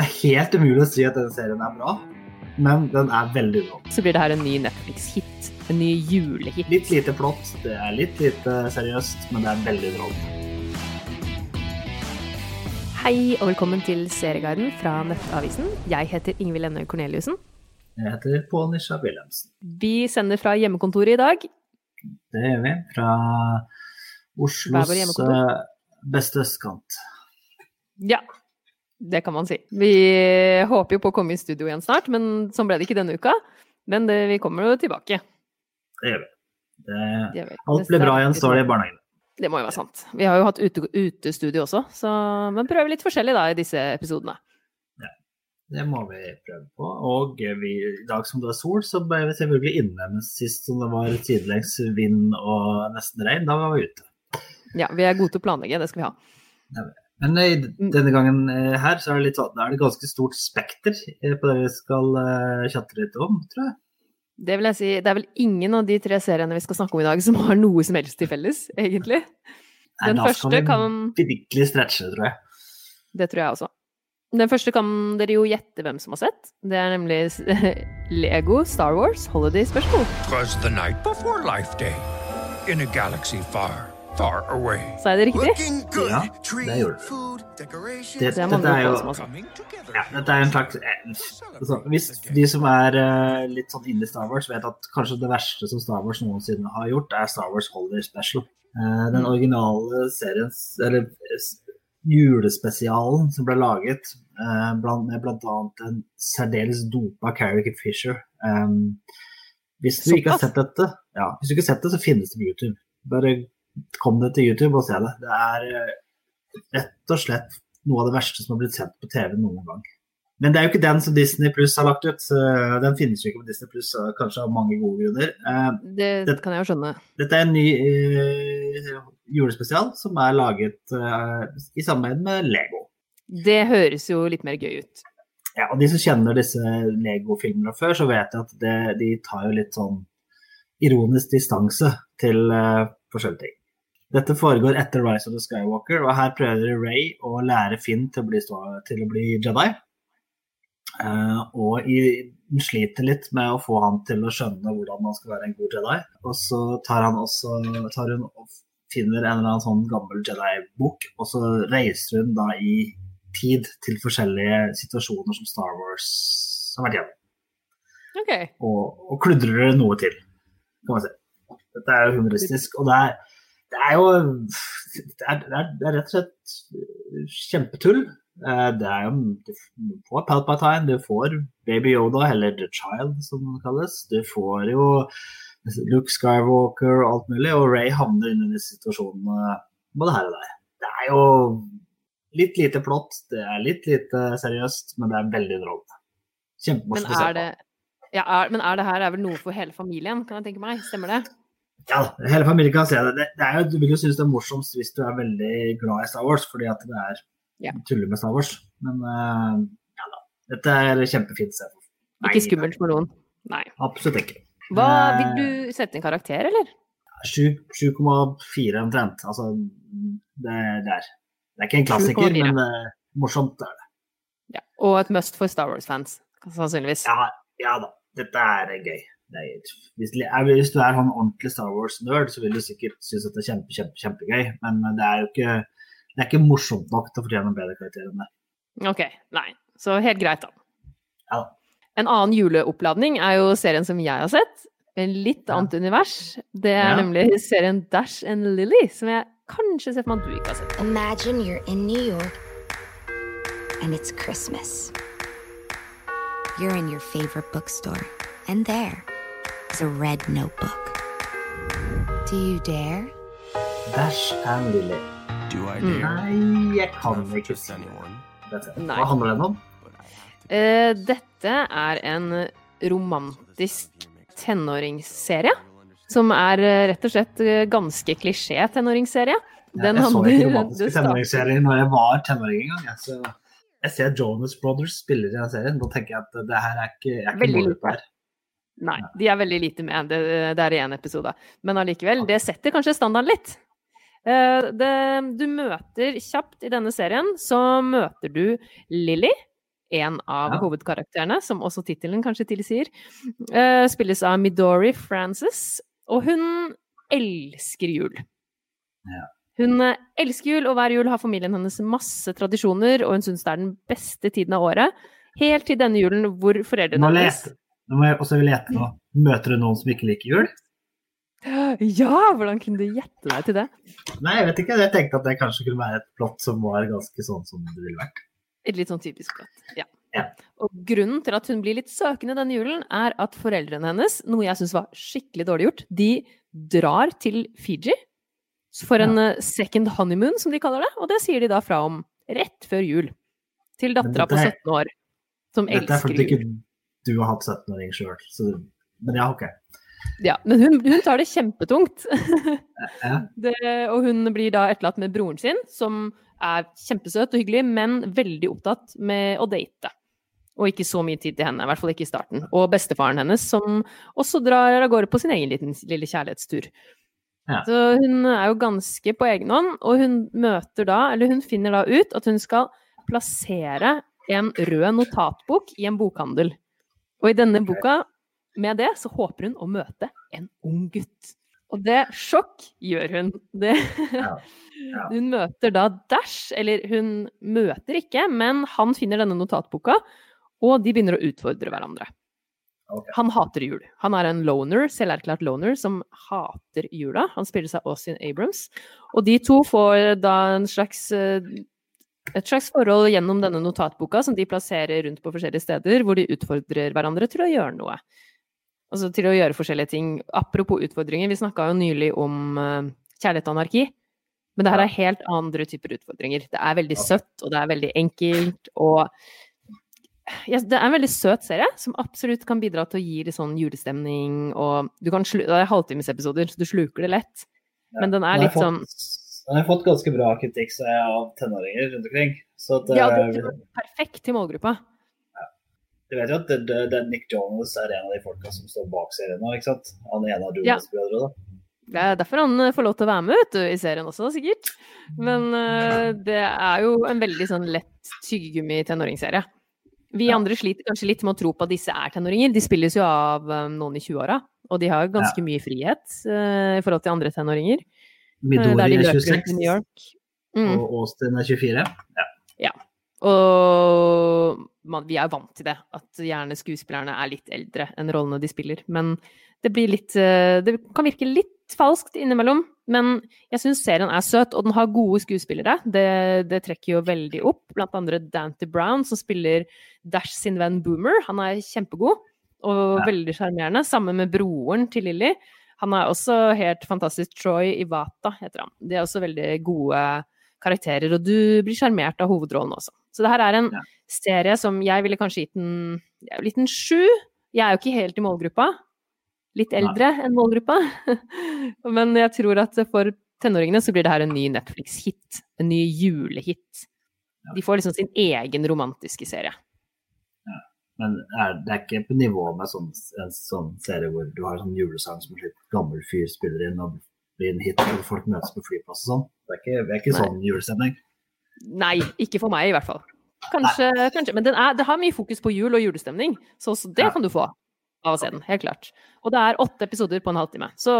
Det er helt umulig å si at denne serien er bra, men den er veldig bra. Så blir det her en ny Netflix-hit. En ny julehit. Litt lite flott, det er litt lite seriøst, men det er veldig bra. Hei og velkommen til Serieguiden fra Nettavisen. Jeg heter Ingvild Ennøy Korneliussen. Jeg heter Pål Nisha Wilhelmsen. Vi sender fra hjemmekontoret i dag. Det gjør vi. Fra Oslos eh, beste østkant. Ja, det kan man si. Vi håper jo på å komme i studio igjen snart, men sånn ble det ikke denne uka. Men det, vi kommer jo tilbake. Det gjør vi. Det, Det gjør vi. alt blir bra igjen, står det i barnehagen. Det må jo være sant. Vi har jo hatt ute, utestudio også, så men prøver litt forskjellig da i disse episodene. Ja, Det må vi prøve på. Og vi, i dag som det er sol, så ble vi selvfølgelig inne. Men sist som det var sidelengs vind og nesten regn, da var vi ute. Ja, vi er gode til å planlegge, det skal vi ha. Men i Mm. denne gangen eh, her, så er det litt sånn, da er det ganske stort spekter eh, på det vi skal eh, chatte litt om, tror jeg. Det vil jeg si, det er vel ingen av de tre seriene vi skal snakke om i dag som har noe som helst til felles, egentlig. Nei, Den da første skal vi virkelig stretche tror jeg. Det tror jeg også. Den første kan dere jo gjette hvem som har sett. Det er nemlig Lego Star Wars Holiday Special. Twas the night before Life Day in a galaxy far, far away. Sa jeg det riktig? Good. Ja, det gjorde du. Det, Det er dette er jo ja, dette er en slags eh, altså, Hvis de som er uh, litt sånn inne i Star Wars, vet at kanskje det verste som Star Wars noensinne har gjort, er Star Wars Holiday Special. Uh, den Mm. originale seriens, eller julespesialen som ble laget uh, blant, med bl.a. en særdeles dopa Carrie Fisher. Um, hvis du ikke har sett dette, ja, hvis du ikke har sett det, så finnes det på YouTube. Bare kom det til YouTube og se det. Det er eh, rett og slett noe av det verste som har blitt sendt på TV noen gang. Men det er jo ikke den som Disney Pluss har lagt ut. Den finnes jo ikke på Disney Pluss, kanskje av mange gode grunner. Eh, Det Det- kan jeg jo skjønne. Dette er en ny uh, julespesial som er laget uh, i samarbeid med Lego. Det høres jo litt mer gøy ut. Ja, og De som kjenner disse Lego-filmene før, så vet jeg at det, de tar jo litt sånn ironisk distanse til uh, forskjellige ting. Dette foregår etter Rise of the Skywalker, og her prøver Ray å lære Finn til å bli, til å bli Jedi. Uh, og i, hun sliter litt med å få han til å skjønne hvordan man skal være en god Jedi. Og så tar, han også, tar hun og finner en eller annen sånn gammel Jedi-bok, og så reiser hun da i tid til forskjellige situasjoner som Star Wars har vært gjennom. Okay. Og, og kludrer det noe til, kan man si. Dette er jo humoristisk. Og det er, det er jo det er, det, er, rett og slett kjempetull. Eh, Det er jo Du får Palpatine, du får Baby Yoda, eller The Child som det kalles. Du får jo Luke Skywalker og alt mulig, og Ray havner inn i disse situasjonene både her og der. Det er jo litt lite plott, det er litt lite seriøst, men det er veldig underholdende. Kjempemorsomt å se på. ja, er, men er det her er vel noe for hele familien, kan jeg tenke meg? Stemmer det? Ja, da, hele familien kan se det. det, det er jo, du vil jo synes det er morsomst hvis du er veldig glad i Star Wars, fordi at det er Ja. tuller med Star Wars. Men uh, ja da. Dette er kjempefint. Se. Ikke skummelt for noen? Nei. Absolutt ikke. Hva, Eh, vil du sette en karakter, eller? 7,4 omtrent. Altså, det, det, er, det er ikke en klassiker, 7, men uh, morsomt er det. Ja. Og et must for Star Wars-fans, sannsynligvis. Ja, ja da. Dette er eh, gøy. Hvis, hvis du er sånn ordentlig Star Wars-nerd, så vil du sikkert synes at det er kjempe, kjempe, kjempegøy. Men det er jo ikke, det er ikke morsomt nok til å fortjene en bedre karakter enn det. Ok, nei. Så helt greit, da. Ja. En annen juleoppladning er jo serien som jeg har sett. En litt Ja. annet univers. Det er Ja. nemlig serien Dash and Lily, som jeg kanskje ser for meg at du ikke har sett. Imagine you're in New York and it's Christmas. You're in your favorite bookstore, and there is a red notebook. Do you dare? Dash and Lily. Do I Mm. dare? Nei, jeg kan ikke si det. Hva handler den om? Eh, dette er en romantisk tenåringsserie. Som er eh, rett og slett eh, ganske klisjé tenåringsserie. Den jeg så ikke romantiske tenåringsserier når jeg var tenåring engang. Jeg, så jeg ser Jonas Brothers spiller i den serien. Da tenker jeg at det her er ikke, jeg er ikke Veldig lurt her. Nei, de er veldig lite med. Det, det er i én episode. Men allikevel, det setter kanskje standarden litt. Eh, det, du møter kjapt i denne serien, så møter du Lily, en av Ja. hovedkarakterene, som også tittelen kanskje tilsier. Eh, spilles av Midori Frances, og hun elsker jul. Ja. Hun eh, elsker jul, og hver jul har familien hennes masse tradisjoner, og hun syns det er den beste tiden av året. Helt til denne julen hvor foreldrene hennes lete, nå må jeg lete nå. Møter du noen som ikke liker jul? Ja, hvordan kunne du gjette deg til det? Nei, jeg vet ikke. Jeg tenkte at det kanskje kunne være et plott som var ganske sånn som det ville vært. Et litt sånn typisk plott. Ja. Ja. Og grunnen til at hun blir litt søkende denne julen, er at foreldrene hennes, noe jeg syns var skikkelig dårlig gjort, de drar til Fiji for en ja. second honeymoon, som de kaller det. Og det sier de da fra om rett før jul. Til dattera på er- 17 år, som Dette er elsker jul. ikke du har hatt 17-åring sjøl. Men ja, OK. Ja, men hun, hun tar det kjempetungt. Det, og hun blir da etterlatt med broren sin, som er kjempesøt og hyggelig, men veldig opptatt med å date. Og ikke så mye tid til henne, i hvert fall ikke i starten. Og bestefaren hennes, som også drar av gårde på sin egen liten, lille kjærlighetstur. Ja. Så hun er jo ganske på egen hånd, og hun møter da, eller hun finner da ut at hun skal plassere en rød notatbok i en bokhandel. Og i denne boka, med det, så håper hun å møte en ung gutt. Og det sjokk gjør hun. Det, Ja. Ja. Hun møter da Dash, eller hun møter ikke, men han finner denne notatboka, og de begynner å utfordre hverandre. Okay. Han hater jul. Han er en loner, selverklært loner, som hater jula. Han spiller seg Austin Abrams. Og de to får da en slags eh, et slags forhold gjennom denne notatboka som de plasserer rundt på forskjellige steder, hvor de utfordrer hverandre til å gjøre noe. Altså til å gjøre forskjellige ting. Apropos utfordringer, vi snakka jo nylig om uh, kjærlighet og anarki. Men det her er helt andre typer utfordringer. Det er veldig søtt, og det er veldig enkelt, og ja, Det er en veldig søt serie som absolutt kan bidra til å gi litt sånn julestemning, og du kan slu Det er halvtimesepisoder, så du sluker det lett. Men den er litt sånn Den har fått ganske bra kritikk av tenåringer rundt omkring. Så at, Ja, du det er perfekt til målgruppa. Du vet jo at det, det, det Nick Jones er en av de folka som står bak serien nå, ikke sant? Han er en av Ja. Jonas-brødre, da. Det er derfor han eh, får lov til å være med vet du, i serien også, sikkert. Men uh, det er jo en veldig sånn lett tyggegummi-tenåringsserie. Vi Ja. andre sliter kanskje litt med å tro på at disse er tenåringer. De spilles jo av um, noen i 20-åra, og de har ganske mye frihet uh, i forhold til andre tenåringer. Eh, Midori er 26, i New York. Mm. og Austin er 24. Ja. Og man, vi er vant til det, at gjerne skuespillerne er litt eldre enn rollene de spiller. Men det blir litt eh, Det kan virke litt falskt innimellom. Men jeg syns serien er søt, og den har gode skuespillere. Det, det trekker jo veldig opp. Blant andre Dante Brown, som spiller Dash sin venn Boomer. Han er kjempegod og Ja. veldig sjarmerende. Sammen med broren til Lilly. Han er også helt fantastisk. Troy Ivata heter han. De er også veldig gode karakterer, og du blir sjarmert av hovedrollen også. Så det her er en Ja. serie som jeg ville kanskje gitt en, liten sju. Jeg er jo ikke helt i målgruppa. Litt eldre enn målgruppa. Men jeg tror at for tenåringene så blir det her en ny Netflix-hit. En ny julehit. De får liksom sin egen romantiske serie. Men er, det er ikke på nivå med sånn, en sånn serie hvor du har sånn julesang som en litt gammel fyr spiller inn og blir en hit, og folk møtes på flyplass og sånn. Det er ikke, det er ikke sånn julestemning. Nei, ikke for meg i hvert fall. Kanskje, kanskje. Men den er, det har mye fokus på jul og julestemning, så også det Ja. kan du få av å se den. Helt klart. Og det er åtte episoder på en halvtime, så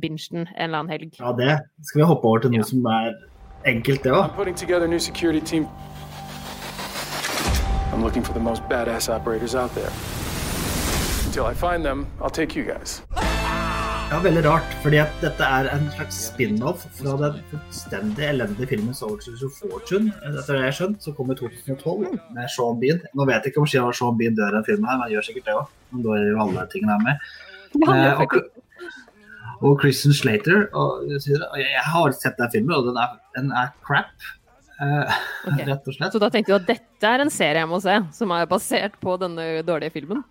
binge den en eller annen helg. Ja, det skal vi hoppe over til noe som er enkelt, det òg. I'm looking for the most badass operators out there. Until I find them, I'll take you guys. Ja, veldig rart, fordi at dette er en slags spin-off fra den fullstendig elendige filmen Soldiers of Fortune, etter det jeg har skjønt, så kom i 2012 med Sean Bean. Nå vet jeg ikke om Sean Bean dør i den filmen her, men han gjør sikkert det òg. Han dør jo alle tingene her med. Ja, gjør Eh, og, og Christian Slater og, og jeg har sett den filmen, og den er, den er crap. Eh, Ok. Rett og slett. Så da tenkte du at dette er en serie jeg må se, som er basert på denne dårlige filmen?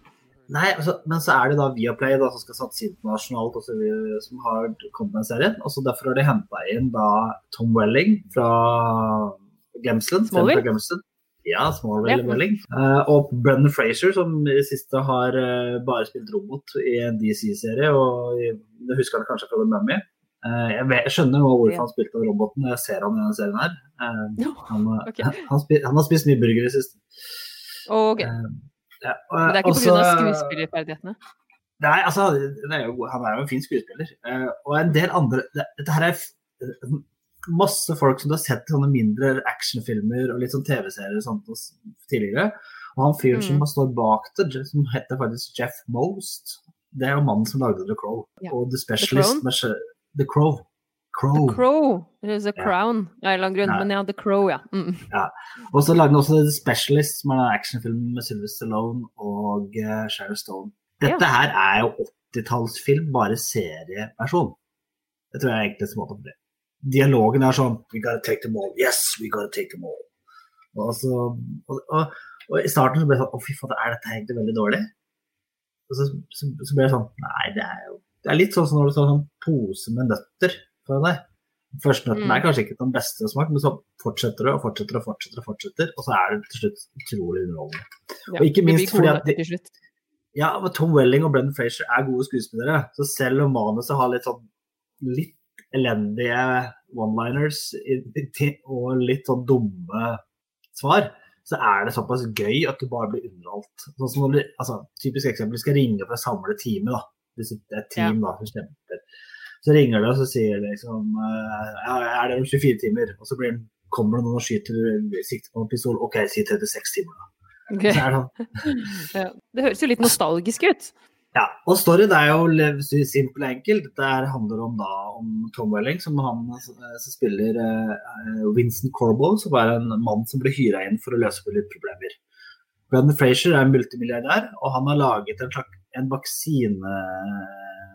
Nei, altså, men så er det da Viaplay da, som skal satse internasjonalt, og så videre, som har kommet med en serien. Og så Derfor har de henta inn da Tom Welling fra Gemsland. Smallville? Gemsland. Ja, Smallville Ja. Welling. Uh, og Brennan Fraser, som i det siste har uh, bare spilt robot i en DC-serie. Og i- du husker han kanskje fra The Mummy. Eh, jeg, vet, jeg skjønner nå hvorfor han spilte av roboten jeg ser han i denne serien her. Eh, han, okay. han, spi, han har spist mye burger i det siste. Ok. Eh, ja, og- Men det er ikke pga. skuespillerferdighetene? Nei, altså, er jo, han er jo en fin skuespiller. Eh, og en del andre det, Dette her er eh, masse folk som du har sett i sånne mindre actionfilmer og litt sånn TV-serier og sånt tidligere. Og han fyren som Mm. står bak det, som heter faktisk Jeff Most, det er jo mannen som lagde The Crow. Ja. Og The Specialist The The Crow. Crow. Crow. Eller The Ja. Crown. Ja, en eller annen grunn. Nei. Men ja, The Crow, ja. Mm. Og så lagde han også The Specialist, som er en actionfilm med Sylvester Stallone og uh, Sharon Stone. Dette Ja. her er jo 80-tallsfilm, bare serieversjon. Det tror jeg er enkleste måten på bli. Dialogen er sånn We gotta take them all. Yes, we gotta take them all. Og, så, og, og, og i starten så ble det sånn Å, fy faen, er dette egentlig veldig dårlig? Og så, så, så ble det sånn Nei, det er jo Det er litt sånn som når du tar en sånn pose med nøtter fra deg. Første nøtten Mm. er kanskje ikke den beste smak, men så fortsetter det og fortsetter og fortsetter, og fortsetter, og så er det til slutt utrolig underholdende. Ja, Og ikke minst fordi at de- Ja, Tom Welling og Brendan Frazier er gode skuespillere, så selv om manuset har litt sånn litt elendige one-liners og litt sånn dumme svar, så er det såpass gøy at du bare blir underholdt. Sånn som når du, altså, typisk eksempel, du skal ringe for å samle teamet, da. Det sitter et team da, som kjemper. Så ringer det, og så sier det liksom eh, ja, Er det om 24 timer? Og så blir, kommer det noen og skyter sikter på en pistol. OK, si 36 timer, da. Okay. Så det sånn Ja. Det høres jo litt nostalgisk ut. Ja, og storyen er jo simpel og enkel. Dette handler om, da, om Tom Welling, som han eh, som spiller uh, Winston Corbo, som er en mann som ble hyra inn for å løse på litt problemer. Brandon Frazier er en multimilliardær, og han har laget en, slags, en vaksine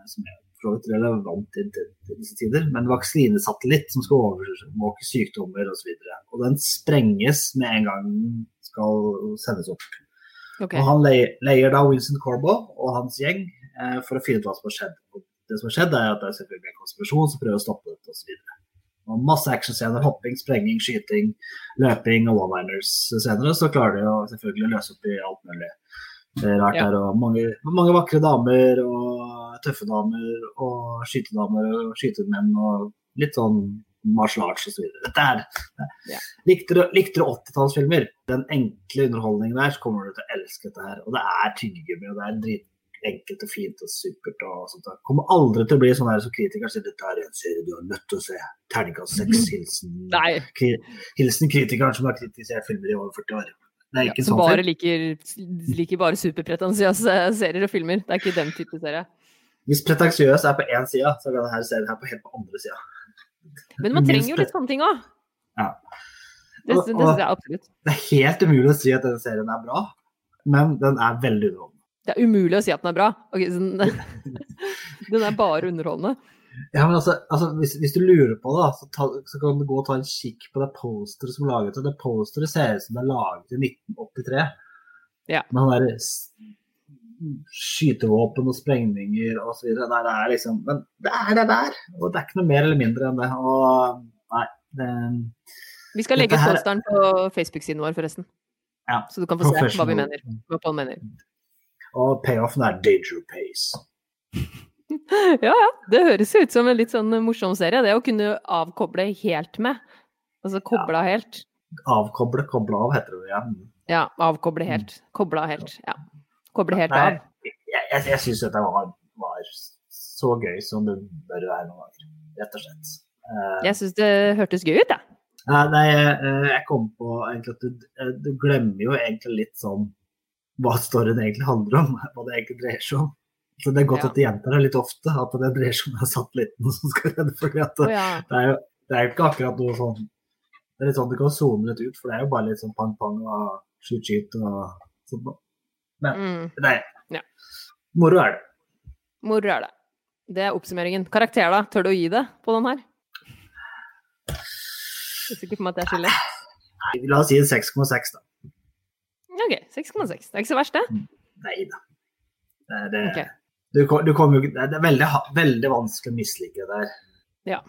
som er for så relevant til, disse tider, men vaksinesatellitt som skal overvåke sykdommer osv. Og, så og den sprenges med en gang den skal sendes opp. Okay. Og han leier, da Winston Corbo og hans gjeng eh, for å finne ut hva som har skjedd. Og det som har skjedd, er at det er selvfølgelig en konspirasjon som prøver å stoppe dette osv. Masse actionscener, hopping, sprenging, skyting, løping og one-liners. Senere så klarer de å selvfølgelig løse opp i alt mulig rart Ja. her. Og mange, mange vakre damer og tøffe damer og skytedamer og skytemenn og litt sånn martial arts osv. Dette er Ja. Likte du, likte du 80-tallsfilmer? Den enkle underholdningen der, så kommer du til å elske dette her. Og det er tyggegummi, og det er dritenkelt og fint og supert og sånt. Det kommer aldri til å bli sånn her som kritikeren sier dette er en serie du er nødt til å se. Terningkast seks, hilsen Hilsen kritikeren som har kritisert filmer i over 40 år. Det er Ja, som sånn bare liker, liker bare superpretensiøse serier og filmer. Det er ikke den type serie. Hvis pretensiøs er på én side, så kan denne serien her på helt på andre sida. Men man trenger jo litt sånne ting òg. Ja. Det, det, det synes absolutt. Det er helt umulig å si at denne serien er bra, men den er veldig underholdende. Det er umulig å si at den er bra. Okay, så den, den er bare underholdende. Ja, men altså, altså hvis, hvis du lurer på det, så, ta, så kan du gå og ta en kikk på det posteret som er laget. Og det posteret ser ut som det er laget i 1983. Ja. Med han derre skytevåpen og sprengninger og så videre. Nei, det er liksom Men det er det der! Og det er ikke noe mer eller mindre enn det. Og nei, det Vi skal legge her- posteren på Facebook-siden vår, forresten. Ja, Så du kan få se hva vi mener. Hva Pål mener. Og payoffen er danger pace. Ja, ja. Det høres ut som en litt sånn morsom serie. Det å kunne avkoble helt med. Altså koble av helt. Avkoble, koble av, heter det. Ja. Ja, avkoble helt. Koble av helt. Ja. Koble helt Nei, av. jeg, jeg, jeg syns dette var, var så gøy som det bør være noen ganger, rett og slett. Uh, Jeg syns det hørtes gøy ut, jeg. Nei, nei, jeg, jeg kom på egentlig at du, eh, du glemmer jo egentlig litt sånn hva storyen egentlig handler om, hva det egentlig dreier seg om. Så det er godt Ja. at de gjentar det litt ofte, at det dreier seg om en satellitten som skal redde For det, ja. det er jo det er jo ikke akkurat noe sånn Det er litt sånn du kan sone litt ut, for det er jo bare litt sånn pang-pang og skyt-skyt og sånt. noe. Mm. Det er Ja. moro er det. Moro er det. Det er oppsummeringen. Karakter, da? Tør du å gi det på den her? Jeg er sikker på at det er så lett. Nei, La oss si en 6,6, da. Ok, 6,6. Det er ikke så verst, det. Nei da. Det, det, Ok. Du, du kommer jo Det er veldig, veldig vanskelig å mislike det der. Ja.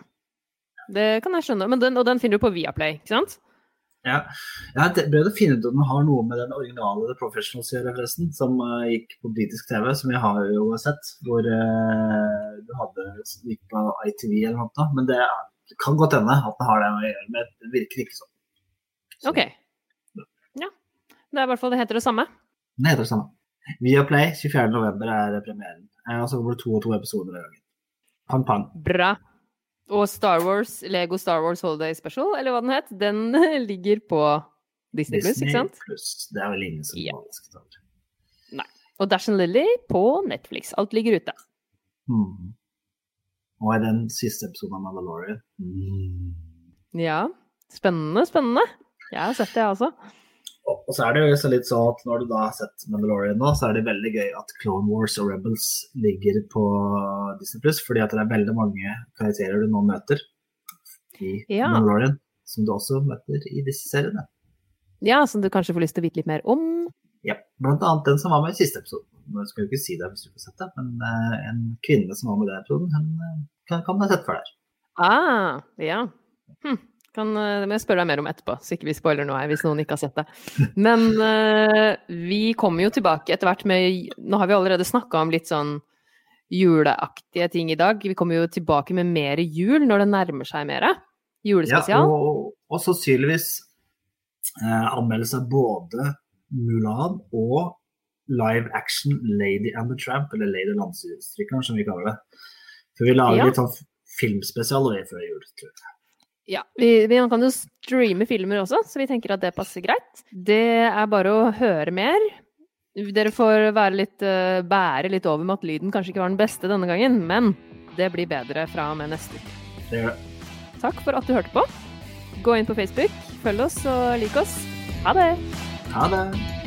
Det kan jeg skjønne. Men den, og den finner du på Viaplay, ikke sant? Ja. Jeg prøvde prøvd å finne ut om den har noe med den originale The Professionals å gjøre, forresten. Som uh, gikk på britisk TV, som jeg har jo sett. Hvor uh, du hadde gikk på ITV eller noe. sånt. Men det kan godt hende at den har det å gjøre, men det virker ikke sånn. Så- Ok. Ja. Det er i hvert fall det heter det samme. Det heter det samme. Viaplay 24.11. er premieren. Eh, Og så kommer det to og to episoder i gangen. Pang, pang. Bra. Og Star Wars, Lego Star Wars Holiday Special, eller hva den het, den ligger på Disney Plus, ikke sant? Plus. Det er vel ingen som Ja. ta det. Og Dash and Lily på Netflix. Alt ligger ute. Mhm. Og i den siste episoden av Mandalorian mm. Ja. Spennende, spennende. Jeg har sett det, jeg også. Og og så er det jo så litt sånn at når du da har sett Mandalorian nå, så er det veldig gøy at Clone Wars og Rebels ligger på Disney Pluss, fordi at det er veldig mange karakterer du nå møter i Ja. Mandalorian, som du også møter i disse seriene. Ja, som du kanskje får lyst til å vite litt mer om. Ja, blant annet den som var med i siste episode. Nå skal jo ikke si det hvis du får sett det, men eh, en kvinne som var med i den episoden, hun eh, kan, kan ha sett for deg. Ah, ja. Hm. Kan, eh, det må jeg spørre deg mer om etterpå, så ikke vi spoiler noe her hvis noen ikke har sett det. Men uh, vi kommer jo tilbake etter hvert med Nå har vi allerede snakka om litt sånn juleaktige ting i dag. Vi kommer jo tilbake med mer jul når det nærmer seg mer. Julespesial. Ja, og, og sannsynligvis eh, anmeldelse av både Mulan og live action Lady and the Tramp, eller Lady Landstrykkeren som vi kaller det. For vi lager Ja. litt sånn filmspesial før jul, tror jeg. Ja, vi, vi kan jo streame filmer også, så vi tenker at det passer greit. Det er bare å høre mer. Dere får være litt, eh, bære litt over med at lyden kanskje ikke var den beste denne gangen, men det blir bedre fra og med neste uke. Det gjør det. Takk for at du hørte på. Gå inn på Facebook, følg oss og lik oss. Ha det! Ha det!